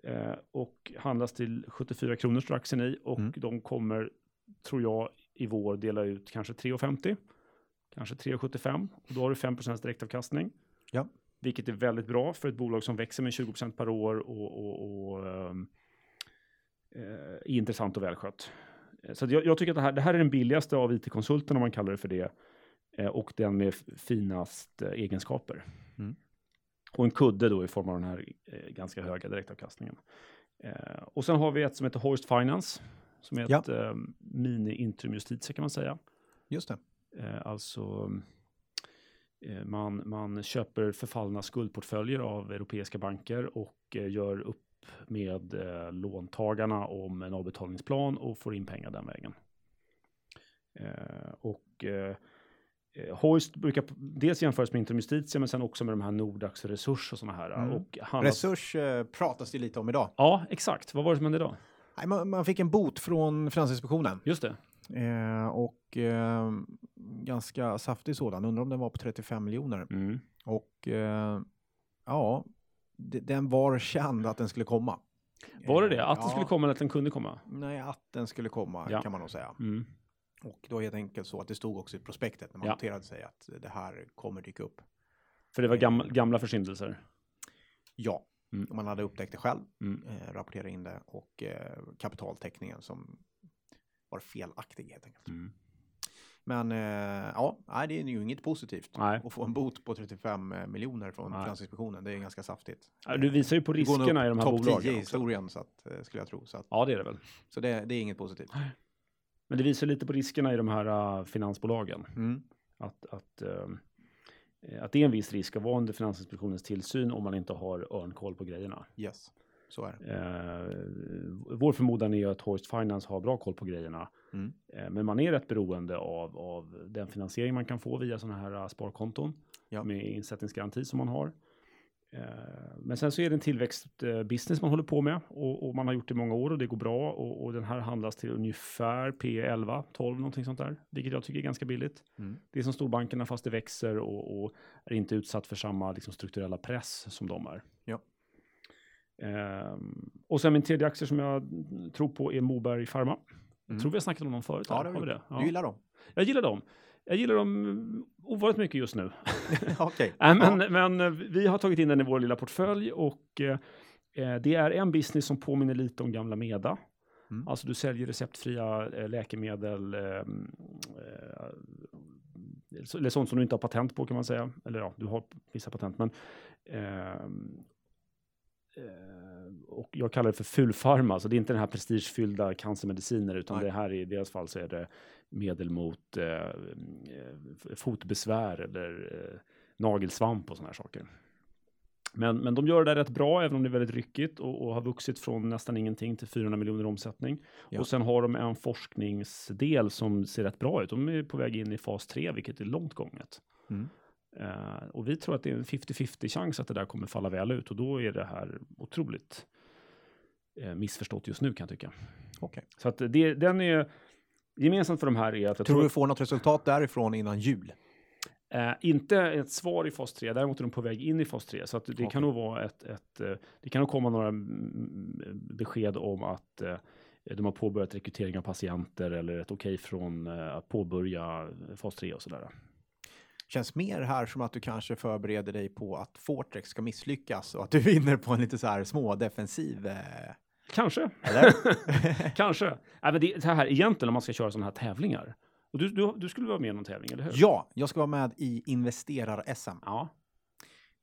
S2: eh, och handlas till 74 kronor står aktien i och
S1: Mm.
S2: de kommer, tror jag, i vår dela ut kanske 3,50, kanske 3,75 och då har du 5% direktavkastning.
S1: Ja.
S2: Vilket är väldigt bra för ett bolag som växer med 20% per år och, och, och ehm, eh, är intressant och välskött. Så jag, jag tycker att det här, det här är den billigaste av it-konsulten om man kallar det för det. Eh, och den med finast eh, egenskaper.
S1: Mm.
S2: Och en kudde då i form av den här eh, ganska höga direktavkastningen. Eh, och sen har vi ett som heter Hoist Finance. Som är
S1: Ja.
S2: ett eh, mini-intrum justitia kan man säga.
S1: Just det.
S2: Eh, alltså man, man köper förfallna skuldportföljer av europeiska banker och eh, gör upp med eh, låntagarna om en avbetalningsplan och får in pengar den vägen. Eh, och eh, eh, Hoist brukar dels jämföras med Intrum Justitia men sen också med de här Nordax Resurs och sådana här.
S1: Mm.
S2: Och handlas...
S1: Resurs eh, pratas det lite om idag.
S2: Ja, exakt. Vad var det som hände då?
S1: Nej, man, man fick en bot från Finansinspektionen
S2: Just det.
S1: Eh, och eh, ganska saftig sådan. Undrar om den var på 35 miljoner.
S2: Mm.
S1: Och eh, ja, den var känd att den skulle komma.
S2: Var det det?
S1: Eh,
S2: Att den
S1: ja.
S2: skulle komma eller att den kunde komma?
S1: Nej, att den skulle komma
S2: Ja.
S1: kan man nog säga.
S2: Mm.
S1: Och då helt enkelt så att det stod också i prospektet när man
S2: Ja.
S1: noterade sig att det här kommer dyka upp.
S2: För det var gamla, gamla försyndelser.
S1: Ja,
S2: Mm.
S1: man hade upptäckt det själv,
S2: Mm.
S1: eh, rapporterade in det och eh, kapitaltäckningen som var felaktig helt enkelt.
S2: Mm.
S1: Men eh, ja, nej, det är ju inget positivt
S2: Nej.
S1: att få en bot på 35 miljoner från
S2: Nej.
S1: Finansinspektionen. Det är ganska saftigt.
S2: Du visar ju på riskerna i de här
S1: topp 10
S2: bolagen.
S1: i historien så att, eh, skulle jag tro. Så, att,
S2: Ja, det är det väl.
S1: så det, det är inget positivt.
S2: Men det visar lite på riskerna i de här finansbolagen.
S1: Mm.
S2: Att, att, eh, att det är en viss risk att vara under Finansinspektionens tillsyn om man inte har örnkoll på grejerna.
S1: Yes, så är.
S2: Eh, vår förmodan är att Hoist Finance har bra koll på grejerna.
S1: Mm.
S2: Eh, men man är rätt beroende av, av den finansiering man kan få via sådana här uh, sparkonton.
S1: Ja.
S2: Med insättningsgaranti som man har. Eh, men sen så är det en tillväxtbusiness man håller på med och, och man har gjort det i många år och det går bra och, och den här handlas till ungefär P11, 12 någonting sånt där, vilket jag tycker är ganska billigt.
S1: Mm.
S2: Det är som storbankerna fast det växer och, och är inte utsatt för samma liksom, strukturella press som de är.
S1: Ja.
S2: Ehm, och sen min tredje aktie som jag tror på är Moberg Pharma. Jag
S1: Mm.
S2: tror vi har snackat om dem förut.
S1: Ja, det har vi
S2: det? Ja.
S1: Du gillar dem?
S2: Jag gillar dem. Jag gillar dem ovanligt mycket just nu.
S1: Okej.
S2: Nej, men,
S1: Ja.
S2: men eh, vi har tagit in den i vår lilla portfölj och eh, eh, det är en business som påminner lite om gamla Meda.
S1: Mm.
S2: Alltså du säljer receptfria eh, läkemedel, eh, eh, eller sånt som du inte har patent på kan man säga. Eller ja, du har vissa patent, men ehm, eh, och jag kallar det för fulfarma, så det är inte den här prestigefyllda cancermediciner, utan
S1: Nej.
S2: det här i deras fall så är det medel mot eh, eh, fotbesvär eller eh, nagelsvamp och sådana här saker. Men, men de gör det där rätt bra, även om det är väldigt ryckigt och, och har vuxit från nästan ingenting till 400 miljoner omsättning.
S1: Ja.
S2: Och sen har de en forskningsdel som ser rätt bra ut. De är på väg in i fas 3, vilket är långt gånget.
S1: Mm.
S2: Eh, och vi tror att det är en 50-50 chans att det där kommer falla väl ut och då är det här otroligt eh, missförstått just nu kan jag tycka.
S1: Okej.
S2: Så att det, den är gemensamt för de här är att
S1: Tror
S2: tror,
S1: du får något resultat därifrån innan jul?
S2: Eh, inte ett svar i fas 3, däremot är de på väg in i fas 3. Så att det
S1: Okej.
S2: kan nog vara ett, ett det kan nog komma några mm, besked om att de har påbörjat rekrytering av patienter eller ett okej från eh, att påbörja fas 3 och sådär.
S1: Känns mer här som att du kanske förbereder dig på att Fortrex ska misslyckas och att du vinner på en lite så här små defensiv. Eh,
S2: Kanske,
S1: eller?
S2: kanske. Men det, det här egentligen om man ska köra sådana här tävlingar. Och du, du, du skulle vara med i någon tävling, eller hur?
S1: ja, jag ska vara med i Investerar-SM
S2: Ja.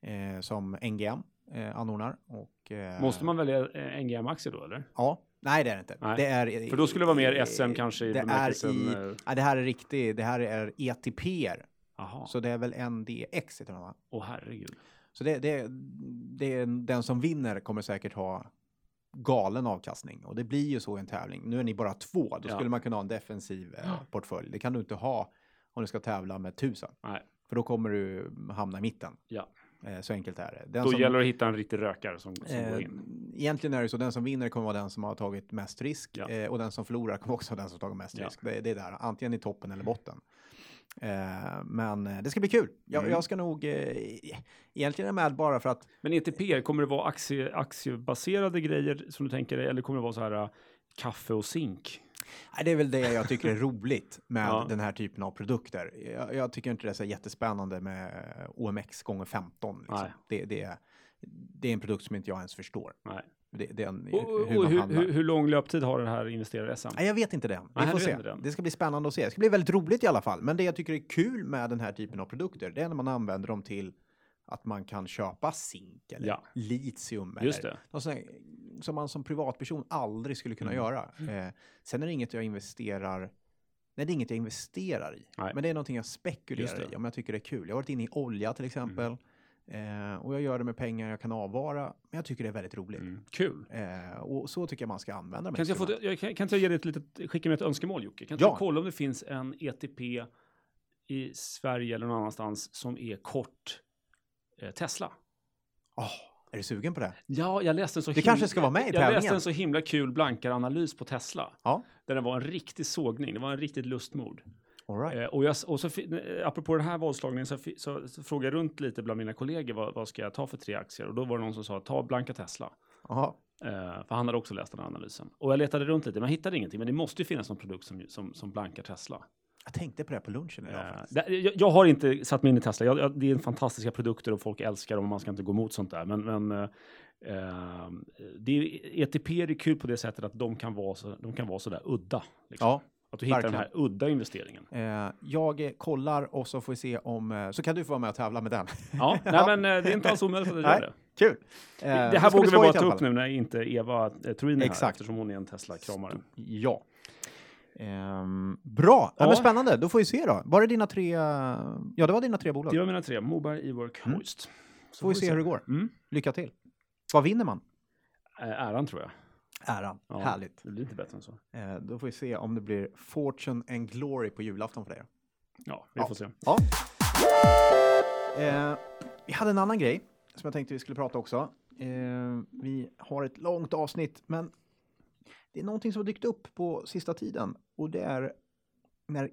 S1: eh, som NGM eh, anordnar. Och, eh,
S2: Måste man välja eh, NGM-aktier då, eller?
S1: Ja, nej det är det inte.
S2: Nej.
S1: Det är,
S2: För då skulle det vara mer SM kanske i
S1: det är
S2: bemärkelsen...
S1: i,
S2: eh,
S1: det här är riktigt, det här är ETPR.
S2: Jaha,
S1: Så det är väl NDX heter de va?
S2: åh herregud.
S1: Så det, det, det är den som vinner kommer säkert ha galen avkastning och det blir ju så i en tävling. Nu är ni bara två, då
S2: Ja.
S1: skulle man kunna ha en defensiv eh, portfölj. Det kan du inte ha om du ska tävla med tusen,
S2: Nej.
S1: för då kommer du hamna i mitten.
S2: Ja.
S1: Eh, så enkelt är det. Den
S2: Då
S1: som,
S2: gäller det att hitta en riktig rökare som, som går
S1: eh,
S2: in.
S1: egentligen är det så, den som vinner kommer vara den som har tagit mest risk
S2: Ja.
S1: eh, och den som förlorar kommer också vara den som har tagit mest risk. Det, det är där, antingen i toppen eller botten. Eh, men eh, det ska bli kul. Jag,
S2: Mm.
S1: jag ska nog, eh, egentligen är jag med bara för att
S2: Men ETP, kommer det vara aktie, aktiebaserade grejer som du tänker dig, eller kommer det vara så här kaffe och zink?
S1: Nej, det är väl det jag tycker är roligt med
S2: Ja.
S1: den här typen av produkter. Jag, jag tycker inte det är så jättespännande med OMX gånger 15. Liksom. Det, det, är, det är en produkt som inte jag ens förstår.
S2: Nej.
S1: Det, det är en,
S2: Och,
S1: hur
S2: och hur, hur, hur lång löptid har det här investerare-SM?
S1: Nej, jag vet inte det. Vi
S2: Nej,
S1: får se.
S2: det.
S1: Ska bli spännande att se. Det ska bli väldigt roligt i alla fall. Men det jag tycker är kul med den här typen av produkter, det är när man använder dem till att man kan köpa zink eller
S2: Ja.
S1: litium.
S2: Just
S1: eller
S2: det.
S1: där som man som privatperson aldrig skulle kunna
S2: Mm.
S1: göra. Eh, sen är det inget jag investerar Nej, det är inget jag investerar i.
S2: Nej.
S1: Men det är någonting jag spekulerar i om jag tycker det är kul. Jag har varit inne i olja till exempel. Eh, och jag gör det med pengar jag kan avvara. Men jag tycker det är väldigt roligt.
S2: Mm. Kul.
S1: Eh, och så tycker jag man ska använda de
S2: Kan jag, få, jag, kan, kan jag ge dig ett litet, skicka med ett önskemål Jocke? Kan
S1: Ja.
S2: du kolla om det finns en ETP i Sverige eller någon annanstans som är kort eh, Tesla?
S1: Åh, är du sugen på det?
S2: Ja, jag läste en så
S1: Det kanske ska vara med i
S2: Jag läste en så himla kul blankaranalys på Tesla.
S1: Ja.
S2: Där det var en riktig sågning, det var en riktigt lustmord.
S1: All right.
S2: Eh, och, jag, och så, eh, apropå den här vadslagningen så, så, så frågade jag runt lite bland mina kollegor vad, vad ska jag ta för tre aktier? Och då var det någon som sa ta blanka Tesla.
S1: Jaha.
S2: Eh, för han hade också läst den här analysen. Och jag letade runt lite men hittade ingenting. Men det måste ju finnas någon produkt som, som, som blankar Tesla.
S1: Jag tänkte på det på lunchen idag.
S2: Eh, det, jag, jag har inte satt mig in i Tesla. Jag, jag, det är fantastiska produkter och folk älskar dem och man ska inte gå emot sånt där. Men, men eh, eh, det är, ETP är kul på det sättet att de kan vara så, de kan vara så där udda. Liksom.
S1: Ja,
S2: Att du hittar
S1: verkligen.
S2: den här udda investeringen.
S1: eh, jag eh, kollar och så får vi se om... Eh, så kan du få vara med och tävla med den.
S2: Ja, nej, men eh, det är inte alls omöjligt att du gör det.
S1: Kul! Eh,
S2: Det här
S1: ska bli
S2: vågar vi bara ta upp nu när inte Eva eh, Troin är här, eftersom hon är en Tesla-kramare.
S1: Ja. Ehm, bra! Ja. Men spännande, då får vi se då. Var det dina tre... Ja, det var dina tre bolag.
S2: Det var mina tre, Moberg, Ework,
S1: Mm.
S2: Hoist. Så
S1: får vi se hur det går.
S2: Mm.
S1: Lycka till! Vad vinner man?
S2: Eh, Äran tror jag.
S1: Äran.
S2: Ja,
S1: Härligt.
S2: Det blir inte bättre än så.
S1: Eh, då får vi se om det blir Fortune and Glory på julafton för dig.
S2: Ja, vi
S1: Ja.
S2: får se.
S1: Ja. Eh, vi hade en annan grej som jag tänkte vi skulle prata också. Eh, vi har ett långt avsnitt, men det är någonting som har dykt upp på sista tiden och det är när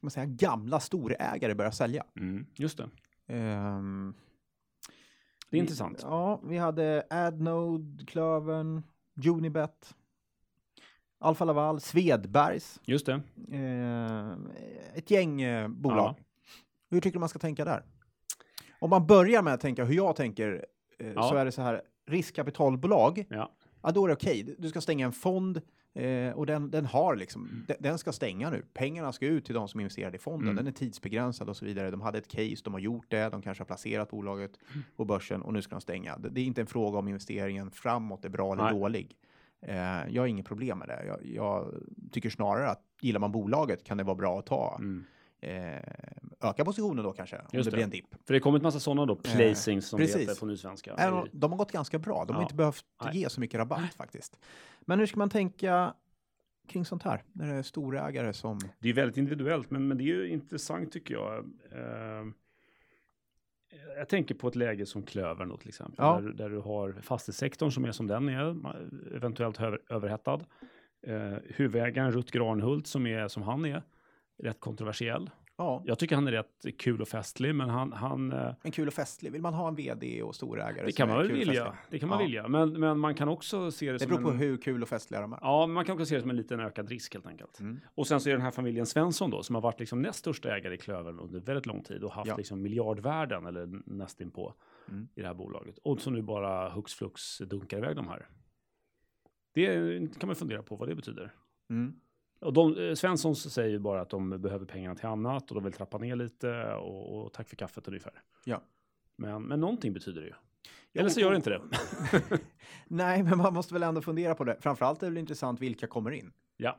S1: man säga, gamla storägare börjar sälja.
S2: Mm. Just det.
S1: Ehm,
S2: Det är
S1: vi-
S2: intressant.
S1: Ja, vi hade Adnode, Klövern, Unibet, Alfa Laval, Svedbergs,
S2: Just det.
S1: eh, ett gäng eh, bolag.
S2: Ja.
S1: Hur tycker du man ska tänka där? Om man börjar med att tänka hur jag tänker eh,
S2: Ja.
S1: så är det så här riskkapitalbolag.
S2: Ja.
S1: Ja, då är det okej. Du ska stänga en fond eh, och den, den har liksom, den, den ska stänga nu. Pengarna ska ut till de som investerade i fonden.
S2: Mm.
S1: Den är tidsbegränsad och så vidare. De hade ett case, de har gjort det, de kanske har placerat bolaget på börsen och nu ska de stänga. Det, det är inte en fråga om investeringen framåt är bra eller
S2: Nej.
S1: dålig. Eh, jag har inget problem med det. Jag, jag tycker snarare att gillar man bolaget kan det vara bra att ta.
S2: Mm.
S1: Eh, öka positionen då kanske, om
S2: Just
S1: det,
S2: det.
S1: blir en dipp.
S2: För det kommer ett massa sådana då, placings som det
S1: precis.
S2: heter på nysvenska.
S1: Om De har gått ganska bra. De har
S2: Ja.
S1: inte behövt
S2: Nej.
S1: ge så mycket rabatt faktiskt. Men hur ska man tänka kring sånt här? När det är storägare som...
S2: Det är väldigt individuellt, men, men det är ju intressant tycker jag. Eh, jag tänker på ett läge som Klövern då till exempel,
S1: Ja.
S2: där, där du har fastighetssektorn som är som den är, eventuellt över, överhettad. Eh, huvudägaren Rutger Arnhult som är som han är, rätt kontroversiell.
S1: Ja,
S2: Jag tycker han är rätt kul och festlig, men han, han eh,
S1: en kul och festlig. Vill man ha en vd och storägare
S2: det kan man väl vilja. Det kan man
S1: Ja.
S2: vilja, men, men man kan också se det,
S1: Det
S2: som
S1: beror på
S2: en,
S1: hur kul och festliga de är.
S2: Ja, men man kan också se det som en liten ökad risk helt enkelt.
S1: Mm.
S2: Och sen så är den här familjen Svensson då, som har varit liksom näst största ägare i Klövern under väldigt lång tid och haft
S1: Ja.
S2: liksom miljardvärden eller nästinpå
S1: Mm.
S2: i det här bolaget. Och som nu bara hux flux dunkar iväg de här. Det kan man fundera på vad det betyder.
S1: Mm.
S2: Och de, eh, Svenssons säger ju bara att de behöver pengarna till annat och de vill trappa ner lite och, och tack för kaffet ungefär.
S1: Ja.
S2: Men, men någonting betyder det ju. Eller så gör det inte det.
S1: Nej, men man måste väl ändå fundera på det. Framförallt är det väl intressant vilka kommer in.
S2: Ja.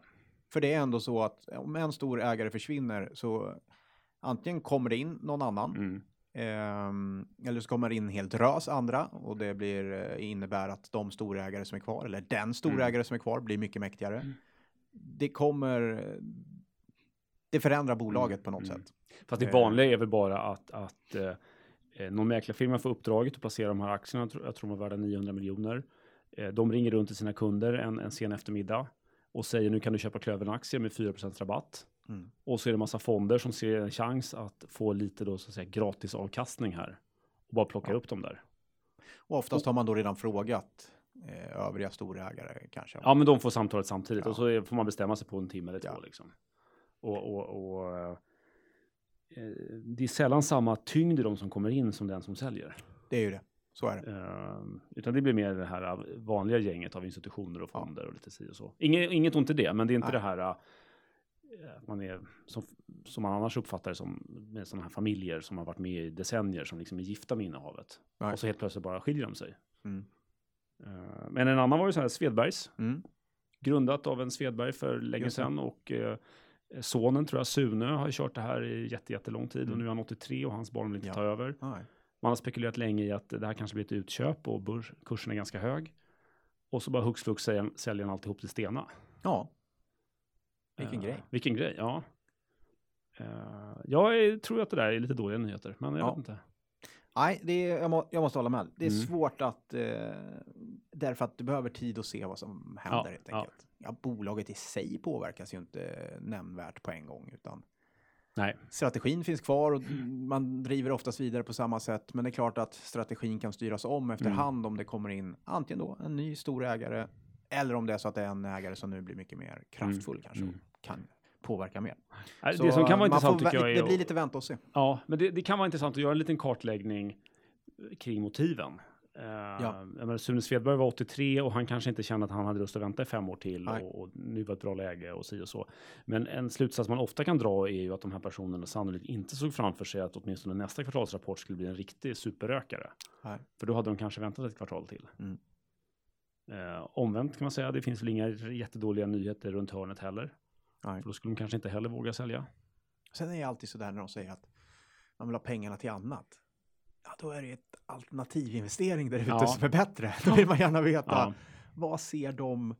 S1: För det är ändå så att om en stor ägare försvinner så antingen kommer det in någon annan
S2: Mm.
S1: Ehm, eller så kommer det in helt drös andra och det blir, eh, innebär att de storägare som är kvar, eller den storägare som är kvar, blir mycket mäktigare.
S2: Mm.
S1: Det kommer... Det förändrar bolaget på något
S2: Mm.
S1: sätt.
S2: Fast det
S1: Eh.
S2: vanliga är väl bara att, att eh, Eh, någon mäklarfirma får uppdraget att placera de här aktierna. Jag tror- de var värda 900 miljoner. Eh, de ringer runt till sina kunder en, en sen eftermiddag och säger nu kan du köpa Klövern-aktier med 4 rabatt.
S1: Mm.
S2: Och så är det massa fonder som ser en chans att få lite då så att säga gratis avkastning här och bara plocka
S1: Ja.
S2: upp dem där.
S1: Och oftast har man då redan frågat övriga storägare kanske.
S2: Ja, men de får samtalet samtidigt
S1: Ja.
S2: och så får man bestämma sig på en timme eller två
S1: Ja.
S2: liksom. Och, och, och eh, eh, det är sällan samma tyngd i de som kommer in som den som säljer.
S1: Det är ju det. Så är det.
S2: Eh, utan det blir mer det här vanliga gänget av institutioner och fonder och lite si och så. Inget, inget ont i det, men det är inte
S1: Nej.
S2: det här eh, att man är som, som man annars uppfattar det som med sådana här familjer som har varit med i decennier som liksom är gifta med innehavet.
S1: Nej.
S2: Och så helt plötsligt bara skiljer de sig.
S1: Mm.
S2: Eh, men en annan var ju så här Svedbergs,
S1: Mm.
S2: grundat av en Svedberg för länge
S1: Just
S2: sedan och eh, sonen tror jag, Sune, har kört det här i jätte, jättelång tid och
S1: Mm.
S2: nu är han 83 och hans barn vill inte
S1: Ja.
S2: ta över.
S1: Nej.
S2: Man har spekulerat länge i att det här kanske blir ett utköp och börs, kursen är ganska hög. Och så bara hux flux säljer, säljer han alltihop till Stena.
S1: Ja. Vilken
S2: Eh,
S1: grej.
S2: Vilken grej, ja. Eh, jag är, tror att det där är lite dåliga nyheter, men jag
S1: Ja.
S2: vet inte.
S1: Nej, det är, jag, må, jag måste hålla med. Det är
S2: Mm.
S1: svårt att... Eh, därför att du behöver tid att se vad som händer
S2: Ja,
S1: helt
S2: ja.
S1: enkelt. Ja. bolaget i sig påverkas ju inte nämnvärt på en gång. Utan
S2: Nej,
S1: strategin finns kvar och man driver oftast vidare på samma sätt. Men det är klart att strategin kan styras om efterhand om det kommer in antingen då en ny stor ägare eller om det är så att det är en ägare som nu blir mycket mer kraftfull kanske
S2: mm.
S1: kan påverka mer.
S2: Nej,
S1: Så
S2: det som kan vara
S1: man
S2: intressant tycker jag är...
S1: Det blir lite vänta och se.
S2: Ja, men det, det kan vara intressant att göra en liten kartläggning kring motiven. Uh,
S1: Ja.
S2: menar, Sune Svedberg var 83 och han kanske inte kände att han hade lust att vänta i fem år till och, och nu var ett bra läge och si och så. Men en slutsats man ofta kan dra är ju att de här personerna sannolikt inte såg framför sig att åtminstone nästa kvartalsrapport skulle bli en riktig superrökare.
S1: Nej.
S2: För då hade de kanske väntat ett kvartal till.
S1: Mm.
S2: Eh, omvänt kan man säga, det finns väl inga jättedåliga nyheter runt hörnet heller.
S1: Nej.
S2: För då skulle de kanske inte heller våga sälja.
S1: Sen är det alltid så där när de säger att man vill ha pengarna till annat. Ja, då är det ett alternativinvestering där ute
S2: Ja.
S1: som är bättre. Då vill man gärna veta
S2: Ja.
S1: vad ser de?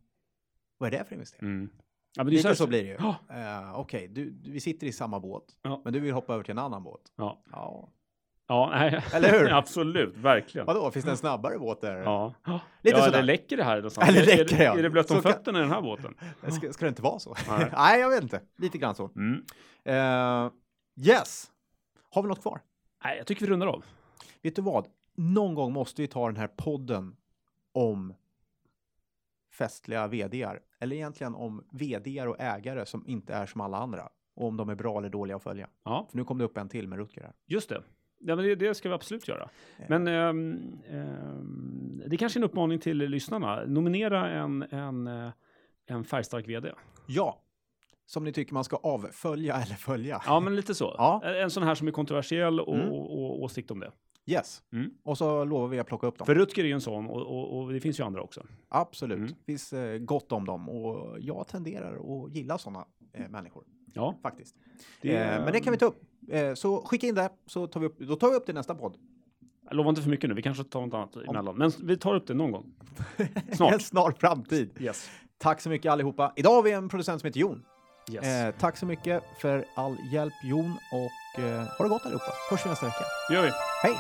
S1: Vad är det för investering?
S2: Mm. Ja,
S1: Lite
S2: här-
S1: så blir det ju.
S2: Ja.
S1: Eh, Okej, du, vi sitter i samma båt,
S2: Ja.
S1: men du vill hoppa över till en annan båt.
S2: Ja.
S1: Ja.
S2: Ja, nej.
S1: Eller hur?
S2: Absolut, verkligen.
S1: Vadå, finns det en snabbare båt där?
S2: Ja,
S1: Lite
S2: ja
S1: sådär.
S2: läcker det här någonstans?
S1: Eller läcker det,
S2: är,
S1: ja.
S2: är det blött om
S1: Så kan-
S2: fötterna i den här båten?
S1: Ska, ska det inte vara så?
S2: Nej.
S1: Nej, jag vet inte. Lite grann så.
S2: Mm.
S1: Eh, yes. Har vi något kvar?
S2: Nej, jag tycker vi rundar av.
S1: Vet du vad? Någon gång måste vi ta den här podden om festliga vdar. Eller egentligen om vdar och ägare som inte är som alla andra. Och om de är bra eller dåliga att följa.
S2: Ja,
S1: För nu kom det upp en till med Rutger här.
S2: just det. Ja, men det, det ska vi absolut göra. Men ehm, ehm, det kanske är en uppmaning till lyssnarna. Nominera en, en, eh, en färgstark vd.
S1: Ja. Som ni tycker man ska avfölja eller följa.
S2: Ja, men lite så.
S1: Ja.
S2: En sån här som är kontroversiell och,
S1: Mm.
S2: och, och åsikt om det.
S1: Yes.
S2: Mm.
S1: Och så lovar vi att plocka upp dem.
S2: För Rutger är ju en sån och, och, och det finns ju andra också.
S1: Absolut.
S2: Mm.
S1: Det finns eh, gott om dem. Och jag tenderar att gilla sådana eh, människor.
S2: Ja,
S1: Faktiskt.
S2: det,
S1: Eh, men det kan vi ta upp. Eh, så skicka in det. Så tar vi upp, då tar vi upp det i nästa podd.
S2: Jag lovar inte för mycket nu, vi kanske tar något annat emellan. Men vi tar upp det någon gång.
S1: En
S2: Snart.
S1: snar framtid.
S2: Yes.
S1: Tack så mycket allihopa. Idag har vi en producent som heter Jon.
S2: yes.
S1: Eh, tack så mycket för all hjälp Jon och eh, ha det gott allihopa. Hörs vi nästa vecka.
S2: Det gör vi.
S1: Hej!